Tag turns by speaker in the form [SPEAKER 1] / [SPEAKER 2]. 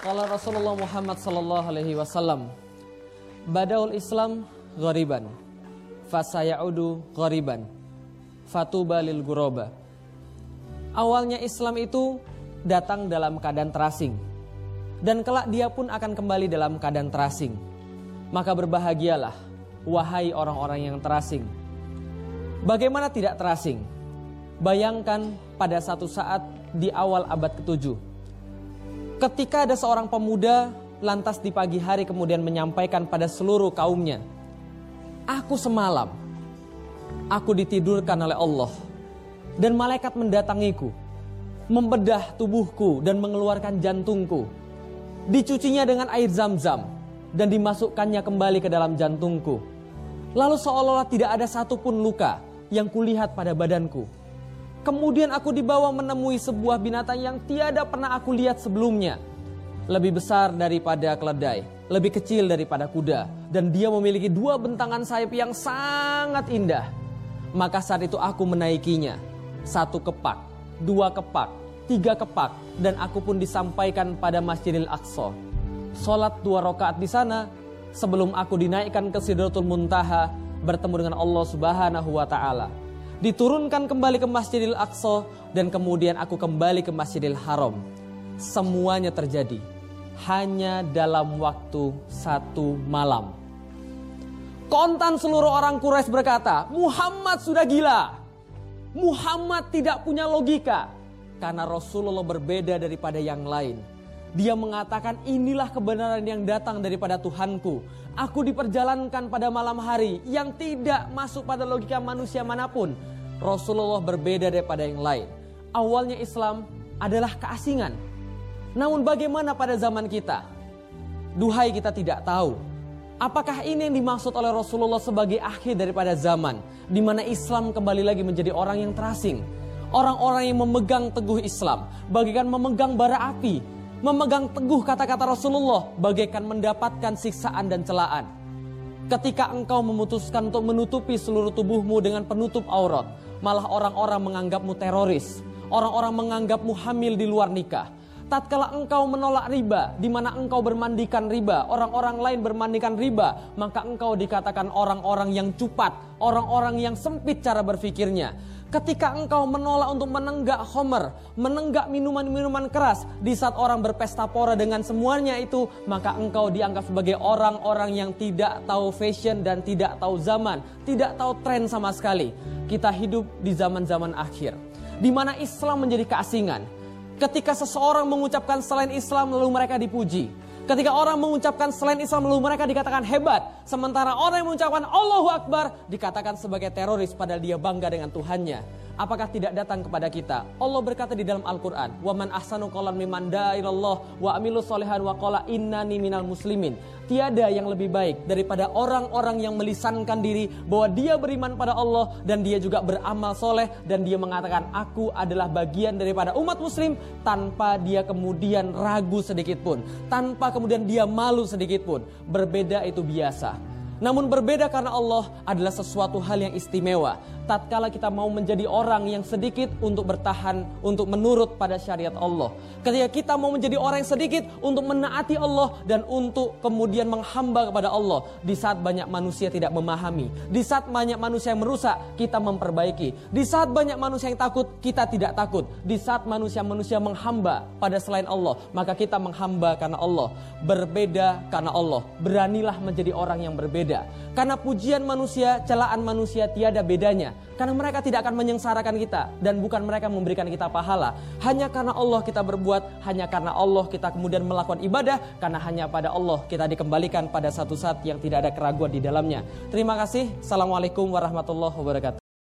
[SPEAKER 1] Kalau Rasulullah Muhammad sallallahu alaihi wasallam Badaul Islam ghariban fasayaudu ghariban fatuba lil guroba Awalnya Islam itu datang dalam keadaan terasing dan kelak dia pun akan kembali dalam keadaan terasing. Maka berbahagialah wahai orang-orang yang terasing. Bagaimana tidak terasing? Bayangkan pada satu saat di awal abad ke-7 Ketika ada seorang pemuda lantas di pagi hari kemudian menyampaikan pada seluruh kaumnya, "Aku semalam aku ditidurkan oleh Allah dan malaikat mendatangiku, membedah tubuhku dan mengeluarkan jantungku. Dicucinya dengan air zam-zam dan dimasukkannya kembali ke dalam jantungku. Lalu seolah-olah tidak ada satupun luka yang kulihat pada badanku." Kemudian aku dibawa menemui sebuah binatang yang tiada pernah aku lihat sebelumnya. Lebih besar daripada keledai, lebih kecil daripada kuda, dan dia memiliki dua bentangan sayap yang sangat indah. Maka saat itu aku menaikinya, satu kepak, dua kepak, tiga kepak, dan aku pun disampaikan pada Masjidil Aqsa. Sholat dua rakaat di sana, sebelum aku dinaikkan ke Sidratul Muntaha, bertemu dengan Allah Subhanahu wa Ta'ala diturunkan kembali ke Masjidil Aqsa dan kemudian aku kembali ke Masjidil Haram. Semuanya terjadi hanya dalam waktu satu malam. Kontan seluruh orang Quraisy berkata, Muhammad sudah gila. Muhammad tidak punya logika. Karena Rasulullah berbeda daripada yang lain. Dia mengatakan inilah kebenaran yang datang daripada Tuhanku. Aku diperjalankan pada malam hari yang tidak masuk pada logika manusia mana pun. Rasulullah berbeda daripada yang lain. Awalnya Islam adalah keasingan. Namun bagaimana pada zaman kita? Duhai kita tidak tahu. Apakah ini yang dimaksud oleh Rasulullah sebagai akhir daripada zaman di mana Islam kembali lagi menjadi orang yang terasing? Orang-orang yang memegang teguh Islam bagaikan memegang bara api, memegang teguh kata-kata Rasulullah bagaikan mendapatkan siksaan dan celaan. Ketika engkau memutuskan untuk menutupi seluruh tubuhmu dengan penutup aurat, malah orang-orang menganggapmu teroris. Orang-orang menganggapmu hamil di luar nikah. Tatkala engkau menolak riba, di mana engkau bermandikan riba, orang-orang lain bermandikan riba, maka engkau dikatakan orang-orang yang cupat, orang-orang yang sempit cara berfikirnya. Ketika engkau menolak untuk menenggak homer, menenggak minuman-minuman keras di saat orang berpesta pora dengan semuanya itu, maka engkau dianggap sebagai orang-orang yang tidak tahu fashion dan tidak tahu zaman, tidak tahu tren sama sekali. Kita hidup di zaman-zaman akhir, di mana Islam menjadi keasingan. Ketika seseorang mengucapkan selain Islam lalu mereka dipuji. Ketika orang mengucapkan selain Islam lalu mereka dikatakan hebat. Sementara orang yang mengucapkan Allahu Akbar dikatakan sebagai teroris padahal dia bangga dengan Tuhannya. Apakah tidak datang kepada kita? Allah berkata di dalam Al-Quran. Wa man ahsanu qalan mimman da'ilallah wa amilu solehan wa qala innani minal muslimin. Tiada yang lebih baik daripada orang-orang yang melisankan diri bahwa dia beriman pada Allah dan dia juga beramal soleh dan dia mengatakan aku adalah bagian daripada umat muslim tanpa dia kemudian ragu sedikit pun. Tanpa kemudian dia malu sedikit pun. Berbeda itu biasa. Namun berbeda karena Allah adalah sesuatu hal yang istimewa. Tatkala kita mau menjadi orang yang sedikit untuk bertahan, untuk menurut pada syariat Allah. Ketika kita mau menjadi orang yang sedikit untuk menaati Allah dan untuk kemudian menghamba kepada Allah. Di saat banyak manusia tidak memahami. Di saat banyak manusia yang merusak, kita memperbaiki. Di saat banyak manusia yang takut, kita tidak takut. Di saat manusia-manusia menghamba pada selain Allah, maka kita menghamba karena Allah. Berbeda karena Allah. Beranilah menjadi orang yang berbeda berbeda. Karena pujian manusia, celaan manusia tiada bedanya. Karena mereka tidak akan menyengsarakan kita dan bukan mereka memberikan kita pahala. Hanya karena Allah kita berbuat, hanya karena Allah kita kemudian melakukan ibadah, karena hanya pada Allah kita dikembalikan pada satu saat yang tidak ada keraguan di dalamnya. Terima kasih. Assalamualaikum warahmatullahi wabarakatuh.